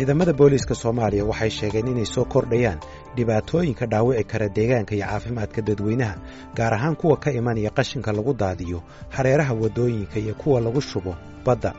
ciidamada booliiska soomaaliya waxay sheegeen inay soo kordhayaan dhibaatooyinka dhaawici kara deegaanka iyo caafimaadka dadweynaha gaar ahaan kuwa ka imanaya qashinka lagu daadiyo hareeraha waddooyinka iyo kuwa lagu shubo badda.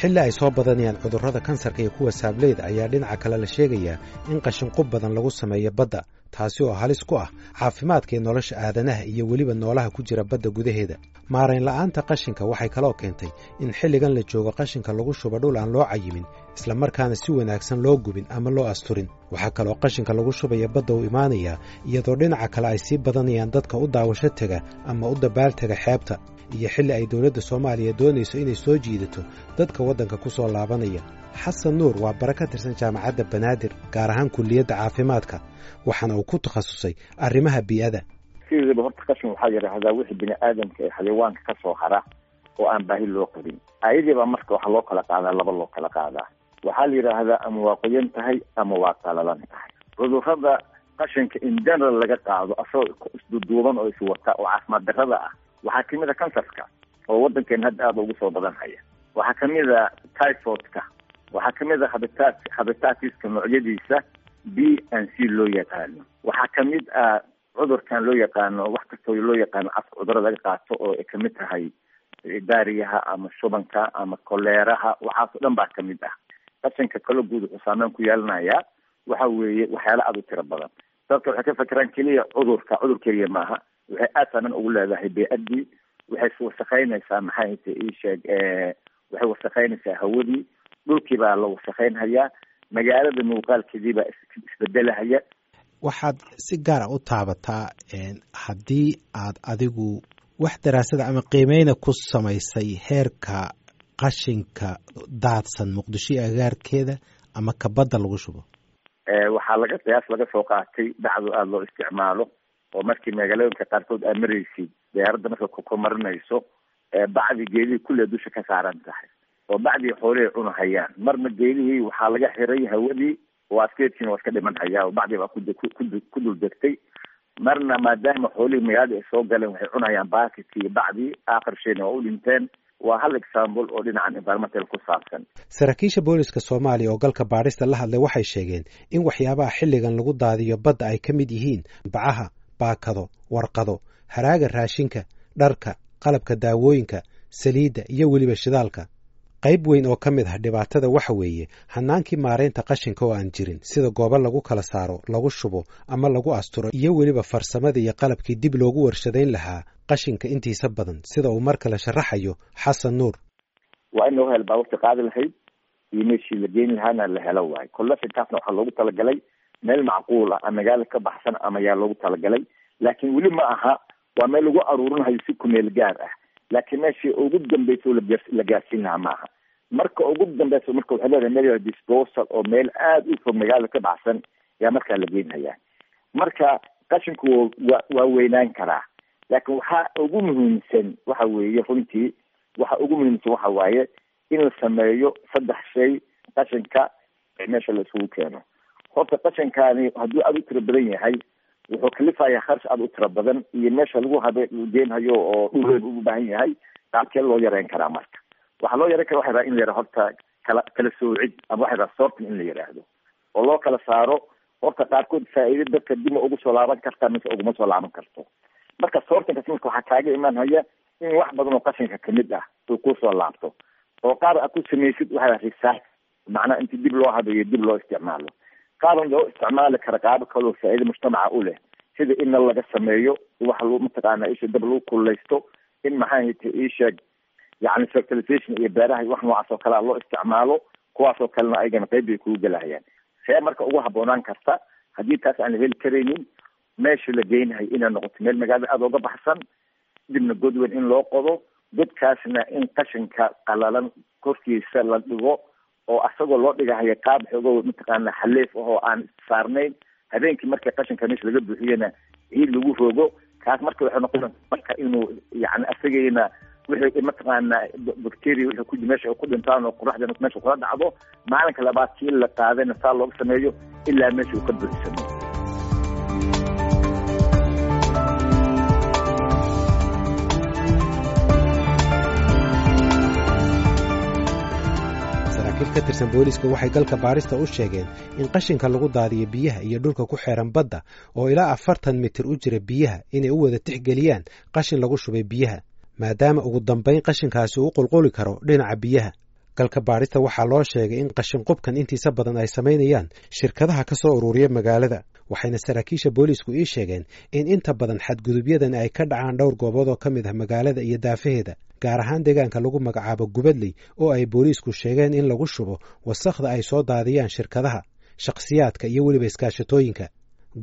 Xilli ay soo badanayaan cudurrada kansarka iyo kuwa saableeda ayaa dhinaca kale la sheegayaa in qashin qub badan lagu sameeyo badda taasi oo halis ku ah caafimaadka iyo nolosha aadanaha iyo weliba noolaha ku jira badda gudaheeda. Maarayn la'aanta qashinka waxay kaloo keentay in xilligan la joogo qashinka lagu shubo dhul aan loo cayimin islamarkaana si wanaagsan loo gubin ama loo asturin. Waxaa kaloo qashinka lagu shubaya badda u imaanayaa iyadoo dhinaca kale ay sii badanayaan dadka u daawasho tega ama u dabaaltega xeebta iyo xilli ay dowladda soomaaliya doonayso inay soo jiidato dadka waddanka ku soo laabanaya. Xasan nuur waa bare ka tirsan jaamacadda banaadir gaar ahaan kulliyadda caafimaadka waxaana uu ku takhasusay arrimaha bii'ada sideedaba horta qashin waxaa yidhaahdaa wixii bini aadamka ee xayawaanka ka soo hara oo aan baahi loo qabin. Ayadiibaa marka waxaa loo kala qaadaa laba loo kala qaadaa waxaa la yidhaahdaa ama waa qoyan tahay ama waa qalalan tahay. Cudurrada qashinka in general laga qaado asagoo isduduuban oo iswata oo caafimaad darrada ah waxaa ka mid a kansarka oo waddankeena hadda aada ugu soo badan haya waxaa ka mid a typhoidka waxaa ka mid a habitat habitatiska noocyadiisa b and c loo yaqaano. Waxaa ka mid ah cudurkan loo yaqaano wax kastoo loo yaqaano afka cudurrada laga qaato oo ay ka mid tahay daariyaha ama shubanka ama koleeraha waxaasoo dhan baa ka mid ah qashinka kalo guud wuxuu saameyn ku yeelanayaa waxa weeye waxyaala aada u tiro badan. Dadka waxay ka fekeraan keliya cudurka cudur keliya maaha. Waxay aad saameyn ugu leedahay bee-addii waxay wasakaynaysaa maxay hata iisheeg waxay wasakaynaysaa hawadii dhulkii baa la wasakaynhayaa magaalada muuqaalkeedii baa isbedelahaya. Waxaad si gaara u taabataa haddii aad adigu wax daraasada ama qiimeyna ku samaysay heerka qashinka daadsan muqdisho iyo agaarkeeda ama kabadda lagu shubo? Waxaa laga qiyaas laga soo qaatay dacdo aada loo isticmaalo oo markii magaalooyinka qaarkood aad maraysid diyaaradda marka kumarinayso bacdi geedihii kullee dusha ka saaran tahay. Oo bacdii xoolihii cunahayaan marna geedihii waxaa laga xiray hawadii oo askeedkiina waa iska dhiman hayaa oo bacdii baa ku dul degtay. Marna maadaama xoolihii magaalada ay soo galeen waxay cunayaan baakidkii bacdii aakhir shayna waa u dhinteen waa hal example oo dhinacan environmental ku saabsan. Saraakiisha booliska soomaaliya oo galka baadhista la hadlay waxay sheegeen in waxyaabaha xilligan lagu daadiyo badda ay ka mid yihiin bacaha baakado warqado haraaga raashinka dharka qalabka daawooyinka saliidda iyo weliba shidaalka qayb weyn oo ka mid ah dhibaatada waxa weeye hanaankii maaraynta qashinka oo aan jirin sida goobo lagu kala saaro lagu shubo ama lagu asturo iyo weliba farsamadii iyo qalabkii dib loogu warshadayn lahaa qashinka intiisa badan sida uu mar kale sharaxayo xasan nuur. Waa in loo helo baaburta qaadi lahayd iyo meeshii la geeni lahaana la helo waayo. Kollashinkaasna waxaa loogu talagalay meel macquul ah magaala ka baxsan ama yaa loogu talagalay. Laakiin weli ma aha waa meel lagu aruurinahayo si kumeel gaar ah laakiin meeshii ugu dambeysa la gaarsiin lahaa maaha. Marka ugu dambeysa marka leedahay meel disposal oo meel aada u fog magaalada ka baxsan yaa markaa la geenhayaa marka qashinku wa waa weynaan karaa. Laakiin waxaa ugu muhiimsan waxa weeye runtii waxa ugu muhiimsan waxa waaye in la sameeyo saddex shay qashinka meesha la isugu keeno. Horta qashinkaani hadduu aada u tiro badan yahay wuxuu kalifayaa kharash aada u tiro badan iyo meesha lagu habe geenhayo oo dhul u baahan yahay qaabkee loo yareyn karaa marka. Waxaa loo yareyn kara waxa raa in la yara horta kala kala soocid ama waxa raa sorting in la yidhaahdo oo loo kala saaro horta qaarkood faa'iida dadka dib ma ugu soo laaban kartaa mise uguma soo laaban karto. Marka sortingkas marka waxaa kaaga imaanhaya in wax badan oo qashinka ka mid ah uu ku soo laabto. Oo qaar aad ku samaysid waxa recycle macnaa inti dib loo habeeyo dib loo isticmaalo qaaban loo isticmaali kara qaabo kaloo faa'iida mujtamaca u leh sida in nal laga sameeyo waxa lu mataqaana isha dab lagu kullaysto in maxaa hita isheeg yani fertilization iyo beeraha wax noocaas oo kalea loo isticmaalo kuwaasoo kalena ayagana qeyb bay kugu gelahayaan see marka ugu habboonaan karta haddii taas aan la heli karaynin meesha la geynahay inay noqoto meel magaalada aada uga baxsan dibna godweyn in loo qodo godkaasna in qashinka qalalan korkiisa la dhigo oo asagoo loo dhigahaya qaab xoogo mataqaana xaleef ahoo aan saarnayn. Habeenkii marka qashinka meesha laga buuxiyana ciid lagu rogo kaas marka waxay noqon marka inuu yani asagayna wixii mataqaana bacteria wixii ku meesha ku dhintaan oo qoraxda meesha kula dhacdo maalinka labaad kii la qaadayna saa looga sameeyo ilaa meesha uu ka buuxsamo ka tirsan booliiska waxay galka baarista u sheegeen in qashinka lagu daadiyo biyaha iyo dhulka ku xeehan badda oo ilaa afartan mitir u jira biyaha inay u wada tixgeliyaan qashin lagu shubay biyaha maadaama ugu dambayn qashinkaasi uu qulquli karo dhinaca biyaha galka baadhista waxaa loo sheegay in qashinqubkan intiisa badan ay samaynayaan shirkadaha ka soo ururiya magaalada waxayna saraakiisha booliisku ii sheegeen in inta badan xadgudubyadan ay ka dhacaan dhowr goobood oo ka mid ah magaalada iyo daafaheeda gaar ahaan deegaanka lagu magacaabo gubadley oo ay booliisku sheegeen in lagu shubo wasakhda ay soo daadiyaan shirkadaha shakhsiyaadka iyo weliba iskaashatooyinka.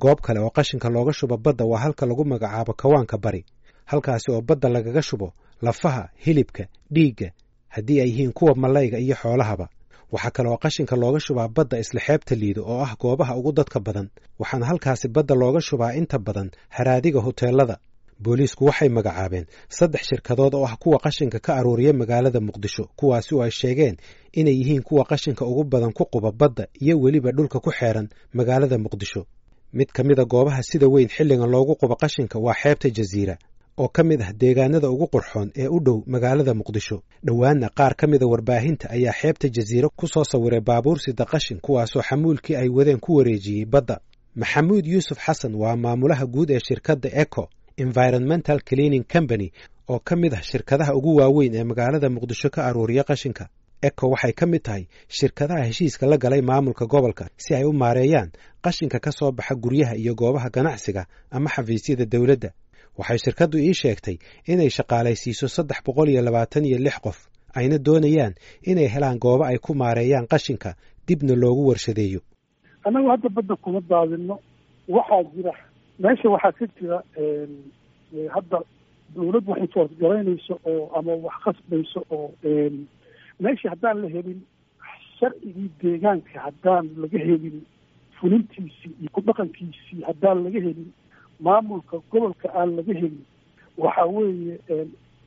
Goob kale oo qashinka looga shubo badda waa halka lagu magacaabo kawaanka bari halkaasi oo badda lagaga shubo lafaha hilibka dhiigga haddii ay yihiin kuwa malayga iyo xoolahaba. Waxaa kale oo qashinka looga shubaa badda isla xeebta liido oo ah goobaha ugu dadka badan. Waxaana halkaasi badda looga shubaa inta badan haraadiga hoteelada booliisku waxay magacaabeen saddex shirkadood oo ah kuwa qashinka ka aruuriya magaalada muqdisho kuwaasi oo ay sheegeen inay yihiin kuwa qashinka ugu badan ku quba badda iyo weliba dhulka ku xeeran magaalada muqdisho. Mid ka mida goobaha sida weyn xilligan loogu qubo qashinka waa xeebta jasiira oo ka mid ah deegaanada ugu qurxoon ee u dhow magaalada muqdisho. Dhowaanna qaar ka mida warbaahinta ayaa xeebta jasiiro ku soo sawiray baabuur sida qashin kuwaasoo xamuulkii ay wadeen ku wareejiyey badda. Maxamuud yuusuf xasan waa maamulaha guud ee shirkadda eco environmental cleaning company oo ka mid ah shirkadaha ugu waaweyn ee magaalada muqdisho ka aruuriya qashinka. Eco waxay ka mid tahay shirkadaha heshiiska la galay maamulka gobolka si ay u maareeyaan qashinka ka soo baxa guryaha iyo goobaha ganacsiga ama xafiisyada dowladda waxay shirkaddu ii sheegtay inay shaqaalaysiiso saddex boqol iyo labaatan iyo lix qof. Ayna doonayaan inay helaan goobo ay ku maareeyaan qashinka dibna loogu warshadeeyo. Annagu hadda badda kuma daadino waxaa jira meesha waxaa ka jira hadda dawlad wax infoorgaraynayso oo ama wax qasbayso oo meeshii haddaan la helin sharcigii deegaanka haddaan laga helin fulintiisii iyo ku dhaqankiisii haddaan laga helin maamulka gobolka aan laga helin waxa weeye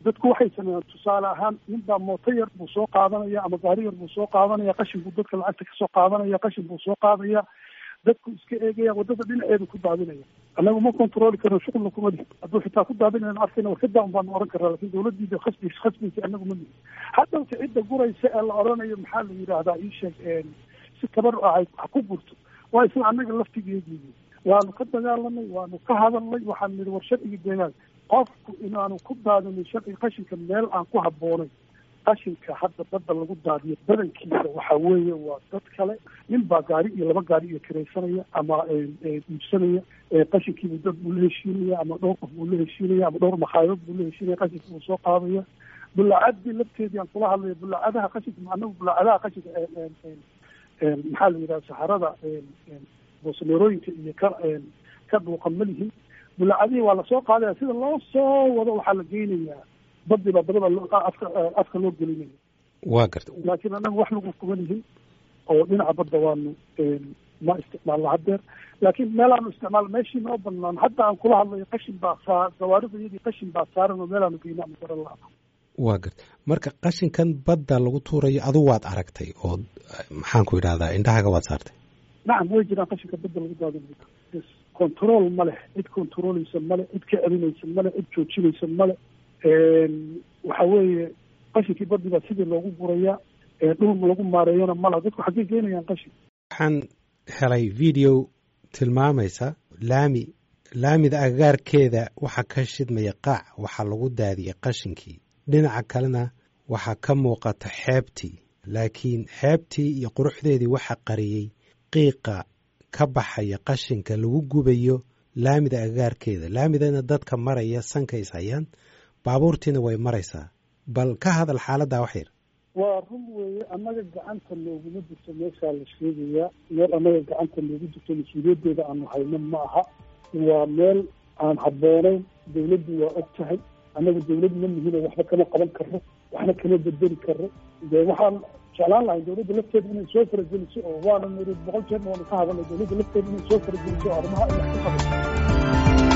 dadku waxay sameeyaan tusaale ahaan ninbaa mooto yar buu soo qaadanaya ama gaari yar buu soo qaadanaya qashin dadka lacagta ka soo qaadanaya qashin buu soo qaadaya dadku iska eegaya waddada dhinaceedu ku daadinaya. Annagu ma controli karno shuqulna kuma lihi hadduu xitaa ku daadinayno arkayna warkadaa un baanu oran karnaa laakiin dawladiida khasbi khasbaysa annagu ma lihi haddawse cidda guraysa ee la odhanayo maxaa la yidhaahdaa ii sheeg si tabar ah ha ku gurto. Waa isla annaga laftigeediii waanu ka dagaalanay waanu ka hadalnay waxaan nidhi war sharcigii deegaan qofku inaanu ku daadinin sharciga qashinka meel aan ku habboonayn qashinka hadda badda lagu daadiyo badankiisa waxa weeye waa dad kale nin baa gaari iyo laba gaari iyo kiraysanaya ama iibsanaya qashinkiibu dad buu la heshiinaya ama dhowr qof buu la heshiinaya ama dhowr makhaayad buu la heshiinaya qashinka buu soo qaadaya. Bulaacadii lafteedii aan kula hadlaya bulaacadaha qashinka anagu bulaacadaha qashinka maxaa la yidhaha saxarada boosameerooyinka iyo ka ka dhuuqan ma lihin. Bulaacadihii waa la soo qaadaya sida loo soo wado waxaa la geynayaa. Badiba badaba afka afka loo gelinaya waa garta. Laakiin annagu wax lagu kuma lihin oo dhinaca badda waanu ma isticmaalna haddeer laakiin meelaanu isticmaal meeshii noo banaan hadda aan kula hadlayo qashin baa saa gawaarida iyadii qashin baa saaran oo meelaanu geyna ama garan la waa garta. Marka qashinkan badda lagu tuurayo adu waad aragtay oo maxaan ku idhahdaa indhahaga waad saartay nacam way jiraan qashinka badda lagu daadinayo control ma leh cid controleysa male cid ka celinaysa male cid joojinaysa male. Waxa weeye qashinkii baddi baa sidii loogu gurayaa dhul lagu maareeyana malaha dadku xaggey keenayaan qashin. Waxaan helay video tilmaamaysa. Laami laamida agagaarkeeda waxaa ka shidmaya qaac waxaa lagu daadiyey qashinkii dhinaca kalena waxaa ka muuqata xeebtii. Laakiin xeebtii iyo quruxdeedii waxaa qariyey qiiqa ka baxaya qashinka lagu gubayo laamida agagaarkeeda laamidana dadka maraya sankays hayaan baabuurtiina way maraysaa. Bal ka hadal xaaladdaa wax yar. Waa run weeye annaga gacanta looguma jirto meeshaa la sheegayaa. Meel annaga gacanta loogu jirto mas'uuliyaddeeda aanu hayno ma aha waa meel aan habboonayn. Dawladdu waa og tahay. Annaga dawlad ma mihino waxba kama qaban karro waxna kama bedeli karro. De waxaan jeclaan lahay dawladda lafteeda inay soo farageliso oo waana niri boqol jeerna waanu ka hadalnay dawladda lafteeda inay soo farageliso arrimaha ay wax ka qabato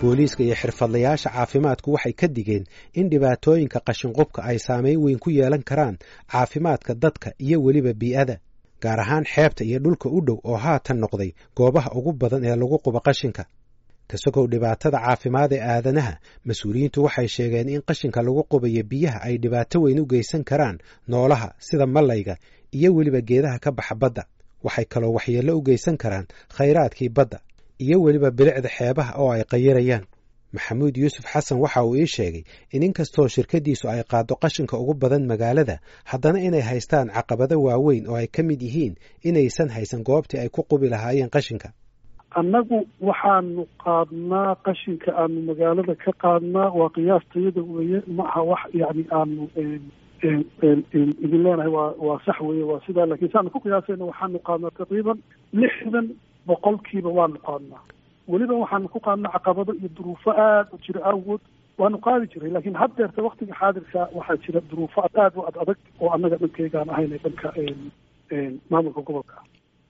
booliiska iyo xirfadlayaasha caafimaadku waxay ka digeen in dhibaatooyinka qashinqubka ay saameyn weyn ku yeelan karaan caafimaadka dadka iyo weliba bii'ada gaar ahaan xeebta iyo dhulka u dhow oo haatan noqday goobaha ugu badan ee lagu qubo qashinka kasagow dhibaatada caafimaad ee aadanaha. Mas'uuliyiintu waxay sheegeen in qashinka lagu qubayo biyaha ay dhibaato weyn u geysan karaan noolaha sida mallayga iyo weliba geedaha ka baxa badda. Waxay kaloo waxyeello u geysan karaan khayraadkii badda iyo weliba bilicda xeebaha oo ay qayirayaan. Maxamuud yuusuf xasan waxa uu ii sheegay in inkastoo shirkaddiisu ay qaaddo qashinka ugu badan magaalada haddana inay haystaan caqabado waaweyn oo ay ka mid yihiin inaysan haysan goobtii ay ku qubi lahaayeen qashinka annagu waxaanu qaadnaa qashinka aanu magaalada ka qaadnaa waa qiyaastayada weeye ma aha wax yani aanu idin leenahay waa waa sax weeye waa sidaa laakiin saanu ku qiyaasayna waxaanu qaadnaa taqriiban lixdan boqolkiiba waanu qaadnaa. Weliba waxaanu ku qaadnaa caqabado iyo duruufo aada u jira awgood waanu qaadi jiray laakiin haddeerta waktiga xaadirka waxaa jira duruufo aada u ad adag oo annaga dhankeygaan ahayna dhanka maamulka gobolka.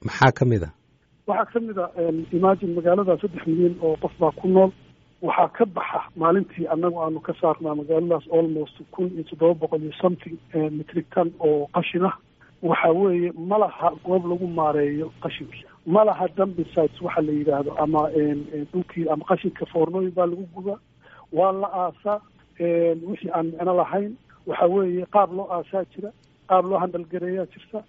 Maxaa ka mid a waxaa ka mid a imagine magaalada saddex milyan oo qof baa ku nool. Waxaa ka baxa maalintii annagu aanu ka saarnaa magaaladaas almost kun iyo toddoba boqol iyo something metric ton oo qashin ah. Waxa weeye ma laha goob lagu maareeyo qashinkii ma laha dumping sites waxa la yidhaahdo ama dhulkii ama qashinka foornooyin baa lagu gudaa waa la aasaa wixii aan micno lahayn. Waxa weeye qaab loo aasaa jira qaab loo handalgareeyaa jirta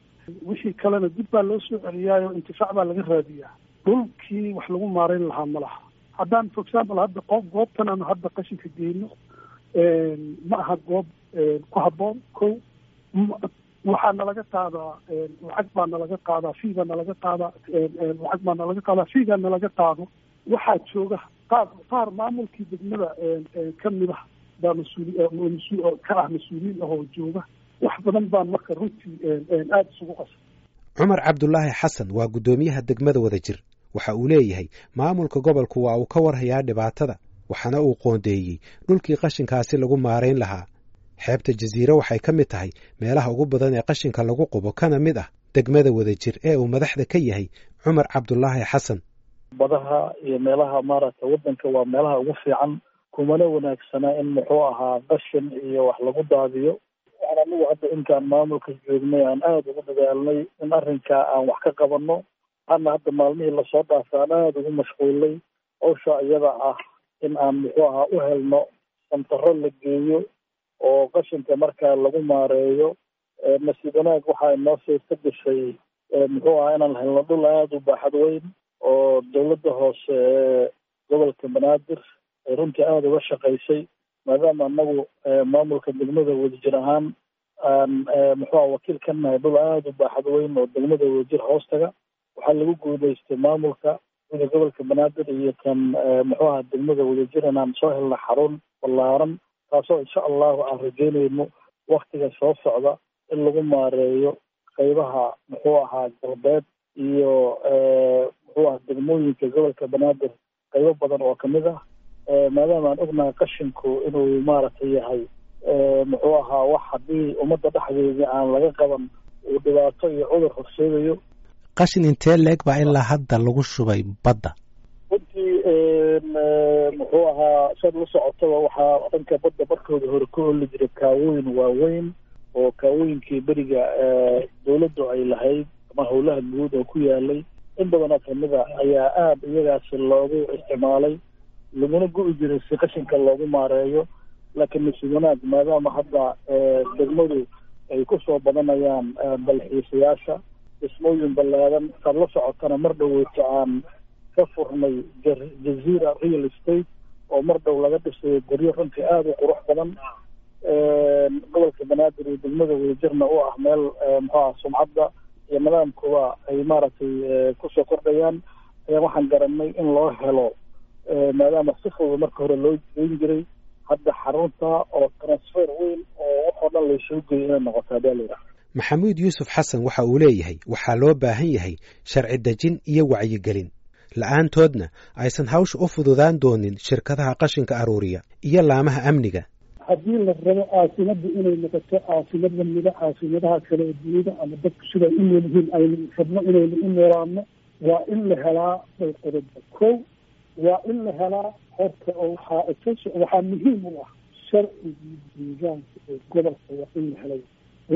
wixii kalena dib baa loo soo celiyaayo intifaac baa laga raadiyaa. Dhulkii wax lagu maarayn lahaa ma laha. Haddaan for example hadda qof goobtan aanu hadda qashinka geyno ma aha goob ku habboon ko waxaa nalaga qaadaa lacag baa nalaga qaadaa fee baa nalaga qaadaa lacag baa nalaga qaadaa feegaa nalaga qaado. Waxaa jooga qaar qaar maamulkii degmada ka mid ah baa mas'uul ka ah mas'uuliyiin ahoo jooga wax badan baan marka runtii aada isugu qasay cumar cabdulaahi xasan waa guddoomiyaha degmada wada jir waxa uu leeyahay maamulka gobolku waa uu ka warhayaa dhibaatada waxaana uu qoondeeyey dhulkii qashinkaasi lagu maarayn lahaa. Xeebta jasiire waxay ka mid tahay meelaha ugu badan ee qashinka lagu qubo kana mid ah degmada wada jir ee uu madaxda ka yahay cumar cabdulaahi xasan. Badaha iyo meelaha maaragtay waddanka waa meelaha ugu fiican kumana wanaagsana in muxuu ahaa qashin iyo wax lagu daadiyo waxaan anigu hadda intaan maamulka joognay aan aada ugu dadaalnay in arrinkaa aan wax ka qabanno ana hadda maalmihii la soo dhaafay aan aada ugu mashquulnay hawsha iyada ah in aan muxuu ahaa u helno santaro la geeyo oo qashinka markaa lagu maareeyo nasiib wanaag waxaa inoo suurta gashay muxuu ahaa inaan helno dhul aada u baaxad weyn oo dowladda hoose ee gobolka banaadir ay runtii aada uga shaqaysay maadaama anagu maamulka degmada wadajir ahaan aan muxuu aha wakiil ka nahay dhul aada u baaxad weyn oo degmada wadajir hoostaga waxaa lagu guuleystay maamulka guda gobolka banaadir iyo kan muxuu aha degmada wadajir inaan soo helna xarun ballaaran taasoo insha allahu aan rajeynayno waktiga soo socda in lagu maareeyo qaybaha muxuu ahaa galbeed iyo muxuu aha degmooyinka gobolka banaadir qaybo badan oo ka mid ah maadaama aan ognahay qashinku inuu maaragtay yahay muxuu ahaa wax haddii ummadda dhexdeedii aan laga qaban uu dhibaato iyo cudur horseedayo. Qashin intee leeg baa ilaa hadda lagu shubay badda? Runtii muxuu ahaa sad la socotaba waxaa dhanka badda barkooda hore ka oli jiray kaawooyin waaweyn oo kaawooyinkii beriga dawladdu ay lahayd ama howlaha guud oo ku yaalay in badanoo kamida ayaa aada iyagaasi loogu isticmaalay laguna go-i jiray si qashinka loogu maareeyo laakiin nasiib wanaag maadaama hadda degmadu ay ku soo badanayaan dalxiisayaasha dhismooyin ballaadan saad la socotana mar dhoweyto aan ka furnay jazeera real estate oo mar dhow laga dhisayo guryo runtii aada u qurux badan. Gobolka banaadir iyo degmada wadajirna u ah meel muxuu ah sumcadda iyo nidaamkuba ay maaragtay ku soo kordhayaan. Ayaa waxaan garanay in loo helo maadaama si fudud marka hore loo geyn jiray hadda xarunta oo transfer weyn oo waxoo dhan laysoo geeyay inay noqoto hadaa layidhaha maxamuud yuusuf xasan waxa uu leeyahay waxaa loo baahan yahay sharci dejin iyo wacyigelin. La'aantoodna aysan hawsha u fududaan doonin shirkadaha qashinka aruuriya iyo laamaha amniga. Haddii la rabo caasimada inay noqoto caasimad lamida caasimadaha kale ee dunida ama dadku siday u nool yihiin aynu rabno inaynu u noolaano waa in la helaa dhowr qodoba ko waa in la helaa horta oo waxaa waxaa muhiim u ah sharcigii deegaanka ee gobolka waa in la helay.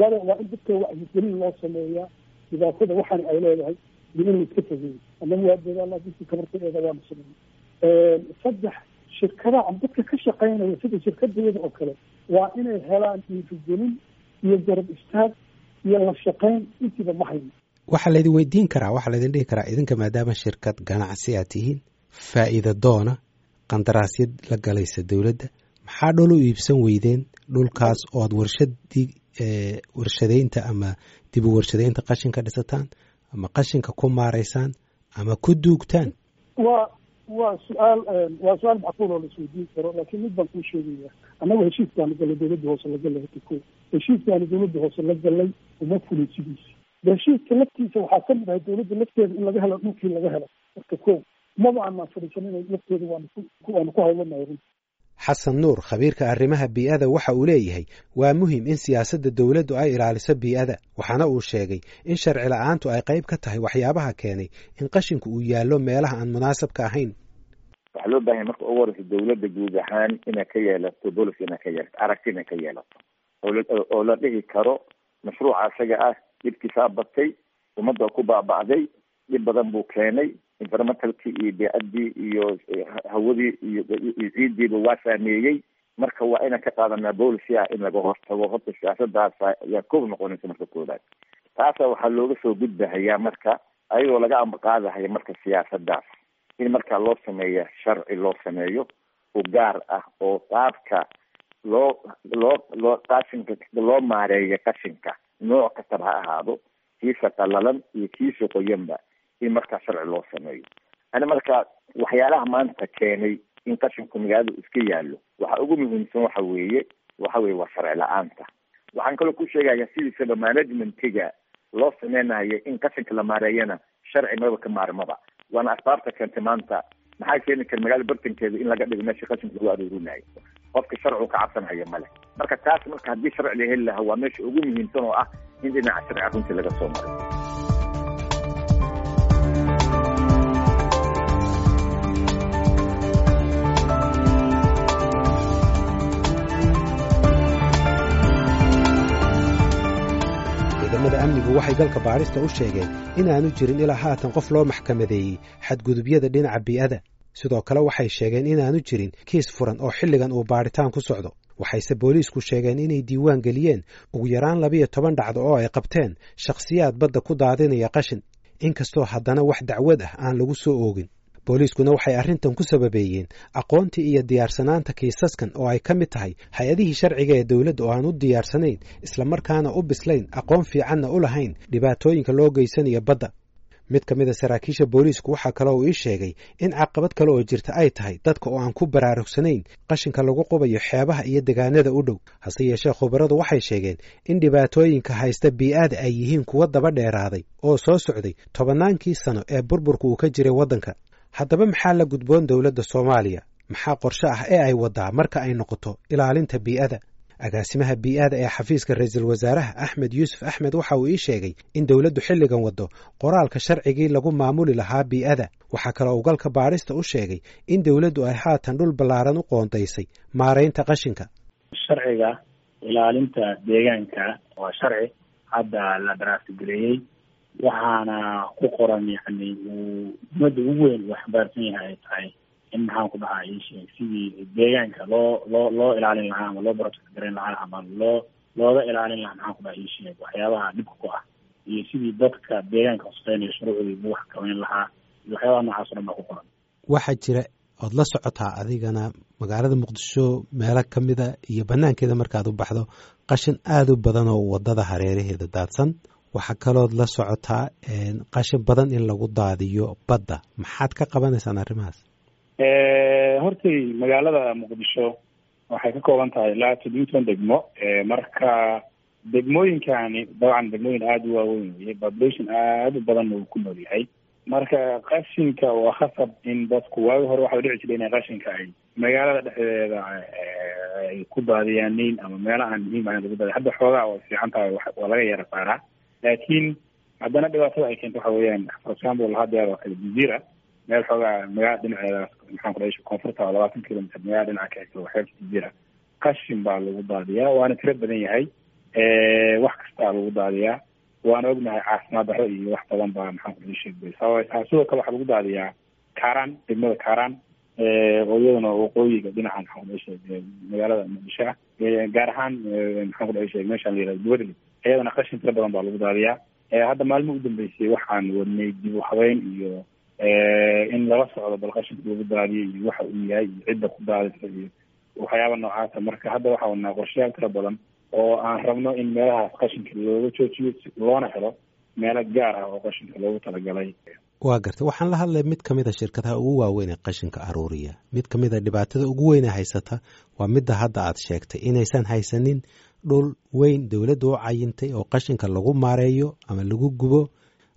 Laba waa in dadka wacyigelin loo sameeyaa dhibaatada waxaana ay leedahay iyo in la iska fogeeyo annagu waa dadaala dadkii kabartaeeda waanu sameeyey saddex shirkadaha dadka ka shaqaynaya sida shirkadayada oo kale waa inay helaan dhiirigelin iyo garab istaag iyo la shaqayn intiiba ma hayno waxaa laydin weydiin karaa waxaa laydin dhihi karaa idinka maadaama shirkad ganacsi aad tihiin faa'iida doona qandaraasyad la galaysa dowladda. Maxaa dhul u iibsan weydeen dhulkaas oo aad warshadii warshadeynta ama dib u warshadeynta qashinka dhisataan ama qashinka ku maaraysaan ama ku duugtaan? Waa waa su'aal waa su'aal macquul oo la isweydiin karo laakiin mid baan kuu sheegaya. Annagu heshiiskaanu gallay dowladda hoose la gallay hata ko heshiiskaanu dowladda hoose la gallay uma fulin sidiisa heshiiska laftiisa waxaa ka mid ahay dowladda lafteeda in laga helo dhulkii laga helo marka ko maba aanaan fadhiisanin lafteeda waanu ku hawlanahay runti xasan nuur khabiirka arrimaha bii'ada waxa uu leeyahay waa muhiim in siyaasadda dowladdu ay ilaaliso bii'ada waxaana uu sheegay in sharci la'aantu ay qayb ka tahay waxyaabaha keenay in qashinku uu yaallo meelaha aan munaasabka ahayn. Waxaa loo baahanya marka ugu horeysa dowladda guud ahaan inay ka yeelato policy inay ka yeelato aragti inay ka yeelato. Oo la dhihi karo mashruuca isaga ah dhibkiisaa batay ummadda ku baaba'day dhib badan buu keenay environmentalkii iyo bee-addii iyo hawadii iyo ciiddiiba waa saameeyey marka waa inaan ka qaadanaa policy ah in laga hortago horta siyaasadaas ayaa koob noqonaysa marka koobaad taasa waxaa looga soo gudbahayaa marka ayagoo laga ambaqaadahaya marka siyaasadaas in markaa loo sameeya sharci loo sameeyo oo gaar ah oo qaabka loo loo loo qashinka loo maareeya qashinka nooc kastaba ha ahaado kiisa qalalan iyo kiisa qoyanba in markaa sharci loo sameeyo. Ani marka waxyaalaha maanta keenay in qashinku magaalada iska yaallo waxa ugu muhiimsan waxa weeye waxa weye waa sharci la'aanta. Waxaan kaloo ku sheegaya sidiisaba managementiga loo sameynayo in qashinka la maareeyana sharci maba ka maarmaba. Waana asbaabta keentay maanta maxaa keeni kara magaalada bartankeeda in laga dhigo meesha qashinka lagu aruurinayo? Qofka sharcigu ka cabsanhayo male marka taas marka haddii sharci la heli lahaa waa meesha ugu muhiimsan oo ah in dhinaca sharci runtii laga soo maray amnigu waxay galka baadhista u sheegeen inaanu jirin ilaa haatan qof loo maxkamadeeyey xadgudubyada dhinaca bii'ada sidoo kale waxay sheegeen inaanu jirin kiis furan oo xilligan uu baadhitaan ku socdo. Waxayse booliisku sheegeen inay diiwaan geliyeen ugu yaraan labiyo toban dhacdo oo ay qabteen shakhsiyaad badda ku daadinaya qashin. Inkastoo haddana wax dacwad ah aan lagu soo oogin booliiskuna waxay arrintan ku sababeeyeen aqoontii iyo diyaarsanaanta kiisaskan oo ay ka mid tahay hay'adihii sharciga ee dowladda oo aan u diyaarsanayn islamarkaana u bislayn aqoon fiicanna u lahayn dhibaatooyinka loo geysanayo badda. Mid ka mid a saraakiisha booliisku waxaa kale uu ii sheegay in caqabad kale oo jirta ay tahay dadka oo aan ku baraarugsanayn qashinka lagu qubayo xeebaha iyo degaanada u dhow. Hase yeeshee khubaradu waxay sheegeen in dhibaatooyinka haysta bii'aada ay yihiin kuwa daba dheeraaday oo soo socday tobannaankii sano ee burburka uu ka jiray waddanka haddaba maxaa la gudboon dowladda soomaaliya? Maxaa qorshe ah ee ay waddaa marka ay noqoto ilaalinta bii'ada agaasimaha bii'ada ee xafiiska ra'iisul wasaaraha axmed yuusuf axmed waxa uu ii sheegay in dowladdu xilligan waddo qoraalka sharcigii lagu maamuli lahaa bii'ada waxaa kaloo galka baadhista u sheegay in dowladdu ay haatan dhul ballaaran u qoondaysay maaraynta qashinka. Sharciga ilaalinta deegaanka waa sharci hadda la daraasagareeyey waxaana ku qoran yani uu umada ugu weyn uu xambaarsan yahay ay tahay in maxaan ku dhahaa iisheeg sidii deegaanka loo loo loo ilaalin lahaa ama loo protect garan lahaa ama loo looga ilaalin lahaa maxaan ku dhaha iisheeg waxyaabaha dhibka ku ah iyo sidii dadka deegaanka hosteynaya shuruucdii lagu xakameyn lahaa. Iyo waxyaabaha noocaas o baa ku qoran. Waxaa jira ood la socotaa adigana magaalada muqdisho meelo ka mida iyo banaankeeda markaad u baxdo qashin aada u badan oo waddada hareeraheeda daadsan waxaa kalood la socotaa qashin badan in lagu daadiyo badda. Maxaad ka qabanaysaan arrimahaas? Hortay magaalada muqdisho waxay ka kooban tahay ilaa toddobiitan degmo. Marka degmooyinkani dabcan degmooyin aada u waaweyn weye population aada u badan uu ku nool yahay. Marka qashinka waa khasab in dadku waagi hore waxa dhici jiray inay qashinka ay magaalada dhexdeeda ay ku daadiyaaniin ama meelo aan muhiim ahayn lagu daadiy hadda xoogaa way fiican tahay waa laga yara saaraa laakiin haddana dhibaatada ay keento waxa weeyaan for example haddeer oo kale jazira meel xoogaa magaalada dhinaceeda maxaan ku dhahay koonfurta oo labaatan kilomitr magaalada dhinaca ka xigta waxeebta jazira qashin baa lagu daadiyaa waana tiro badan yahay. Wax kastaa lagu daadiyaa. Waana ognahay caafimaad darro iyo wax badan baa maxaan ku dhahay sheegay sidoo kale waxaa lagu daadiyaa kaaraan degmada kaaraan. Oo iyaduna waqooyiga dhinacan maxaan ku dhahay magaalada muqdisho ah gaar ahaan maxaan ku dhahay meeshaan la yihahdo duwadli iyadana qashin tira badan baa lagu daadiyaa. Hadda maalmo u dambeysay waxaan wadnay dib u habeyn iyo in lala socdo bal qashinka lagu daadiyo iyo waxa uu yahay iyo cidda ku daadisa iyo waxyaaba noocaasa marka hadda waxaa wadnaa qorshayaal tira badan oo aan rabno in meelahaas qashinka looga joojiyo loona helo meelo gaar ah oo qashinka loogu talagalay waa gartay. Waxaan la hadlay mid ka mid a shirkadaha ugu waaweyn ee qashinka aruuriya. Mid ka mid a dhibaatada ugu weyne haysata waa midda hadda aad sheegtay. Inaysan haysanin dhul weyn dowladda u cayintay oo qashinka lagu maareeyo ama lagu gubo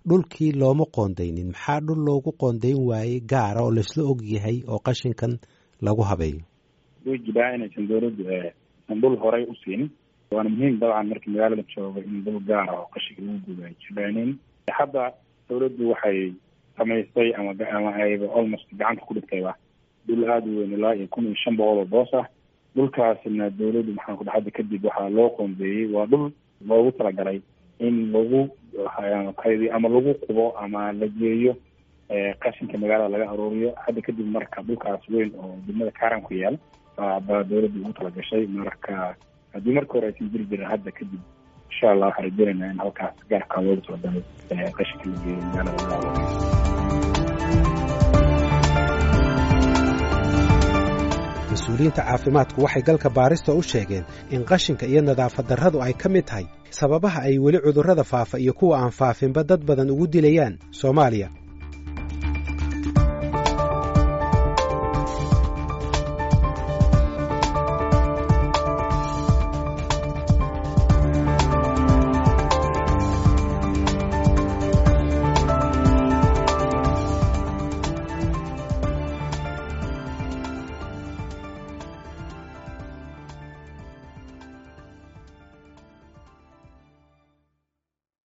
dhulkii looma qoondaynin. Maxaa dhul loogu qoondayn waayey gaara oo laisla og yahay oo qashinkan lagu habeeyo way jiraa inaysan dowladdu san dhul horay u siinin. Waana muhiim dabcan markii magaalada jooga in dhul gaara oo qashinka lagu gubo ay jiraanin hadda dowladdu waxay samaystay ama ayba almost gacanta ku dhigtayba dhul aada u weyn ilaa iyo kun iyo shan boqol oo boos ah. Dhulkaasina dowladdu maxaan ku dhaha hadda kadib waxaa loo qoondeeyey. Waa dhul loogu talagalay in lagu kaydi ama lagu qubo ama la geeyo qashinka magaalada laga aruuriyo. Hadda kadib marka dhulkaas weyn oo degmada kaaran ku yaal baa dowladdu ugu talagashay marka haddii marka hore aysan jiri jirin hadda kadib insha allah waxaan rajeynaynaa in halkaas gaarkaa loogu talagalay qashinka la geeyo magaalada mas'uuliyiinta caafimaadku waxay galka baarista u sheegeen in qashinka iyo nadaafad darradu ay ka mid tahay sababaha ay weli cudurrada faafa iyo kuwa aan faafinba dad badan ugu dilayaan soomaaliya